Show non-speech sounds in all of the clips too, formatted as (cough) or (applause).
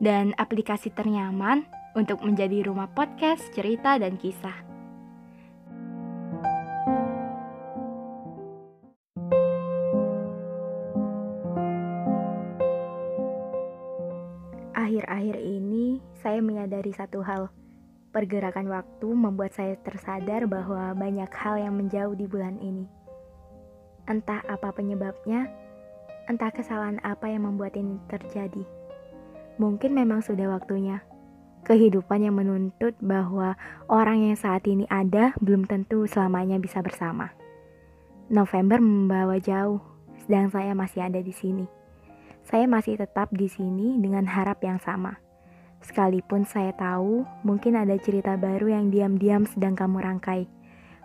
dan aplikasi ternyaman untuk menjadi rumah podcast, cerita, dan kisah. Akhir-akhir ini, saya menyadari satu hal. Pergerakan waktu membuat saya tersadar bahwa banyak hal yang menjauh di bulan ini. Entah apa penyebabnya, entah kesalahan apa yang membuat ini terjadi Mungkin memang sudah waktunya. Kehidupan yang menuntut bahwa orang yang saat ini ada belum tentu selamanya bisa bersama. November membawa jauh, sedang saya masih ada di sini. Saya masih tetap di sini dengan harap yang sama. Sekalipun saya tahu mungkin ada cerita baru yang diam-diam sedang kamu rangkai.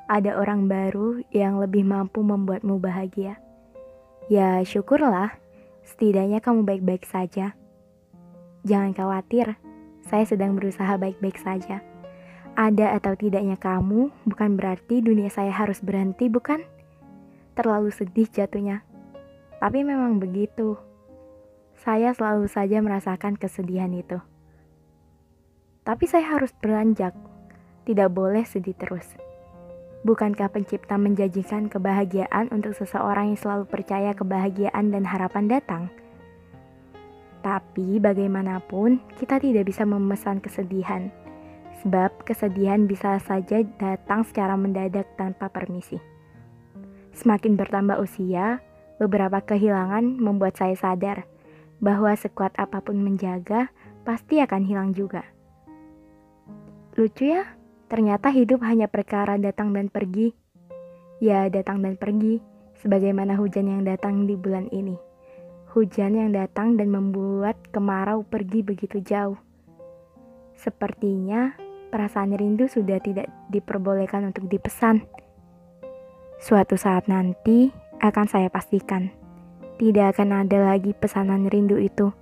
Ada orang baru yang lebih mampu membuatmu bahagia. Ya, syukurlah. Setidaknya kamu baik-baik saja. Jangan khawatir, saya sedang berusaha baik-baik saja. Ada atau tidaknya kamu bukan berarti dunia saya harus berhenti, bukan? Terlalu sedih jatuhnya. Tapi memang begitu. Saya selalu saja merasakan kesedihan itu. Tapi saya harus beranjak. Tidak boleh sedih terus. Bukankah pencipta menjanjikan kebahagiaan untuk seseorang yang selalu percaya kebahagiaan dan harapan datang? Tapi bagaimanapun, kita tidak bisa memesan kesedihan. Sebab kesedihan bisa saja datang secara mendadak tanpa permisi. Semakin bertambah usia, beberapa kehilangan membuat saya sadar bahwa sekuat apa pun menjaga, pasti akan hilang juga. Lucu ya, ternyata hidup hanya perkara datang dan pergi. Ya, datang dan pergi, sebagaimana hujan yang datang di bulan ini hujan yang datang dan membuat kemarau pergi begitu jauh. Sepertinya perasaan rindu sudah tidak diperbolehkan untuk dipesan. Suatu saat nanti akan saya pastikan, tidak akan ada lagi pesanan rindu itu.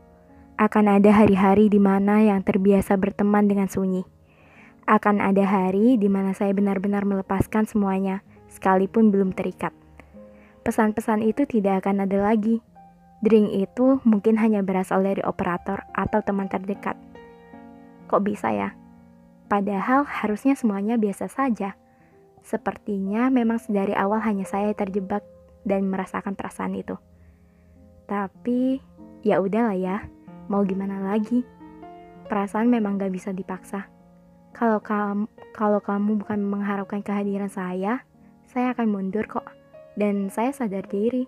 Akan ada hari-hari di mana yang terbiasa berteman dengan sunyi. Akan ada hari di mana saya benar-benar melepaskan semuanya, sekalipun belum terikat. Pesan-pesan itu tidak akan ada lagi Drink itu mungkin hanya berasal dari operator atau teman terdekat. Kok bisa ya? Padahal harusnya semuanya biasa saja. Sepertinya memang sedari awal hanya saya terjebak dan merasakan perasaan itu. Tapi ya udahlah ya, mau gimana lagi? Perasaan memang gak bisa dipaksa. Kalau kamu kalau kamu bukan mengharapkan kehadiran saya, saya akan mundur kok. Dan saya sadar diri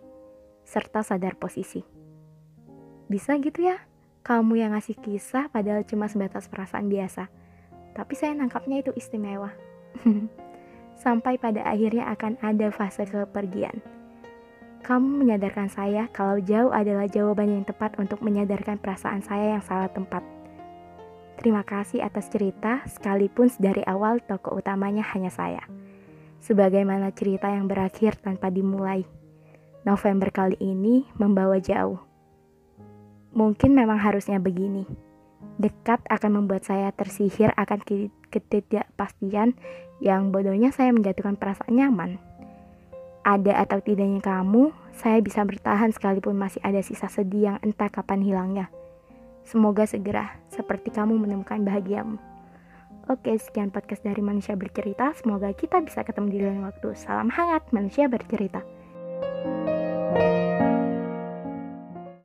serta sadar posisi. Bisa gitu ya? Kamu yang ngasih kisah padahal cuma sebatas perasaan biasa. Tapi saya nangkapnya itu istimewa. (laughs) Sampai pada akhirnya akan ada fase kepergian. Kamu menyadarkan saya kalau jauh adalah jawaban yang tepat untuk menyadarkan perasaan saya yang salah tempat. Terima kasih atas cerita, sekalipun dari awal tokoh utamanya hanya saya. Sebagaimana cerita yang berakhir tanpa dimulai. November kali ini membawa jauh. Mungkin memang harusnya begini. Dekat akan membuat saya tersihir akan ketidakpastian yang bodohnya saya menjatuhkan perasaan nyaman. Ada atau tidaknya kamu, saya bisa bertahan sekalipun masih ada sisa sedih yang entah kapan hilangnya. Semoga segera, seperti kamu menemukan bahagiamu. Oke, sekian podcast dari Manusia Bercerita. Semoga kita bisa ketemu di lain waktu. Salam hangat, Manusia Bercerita. you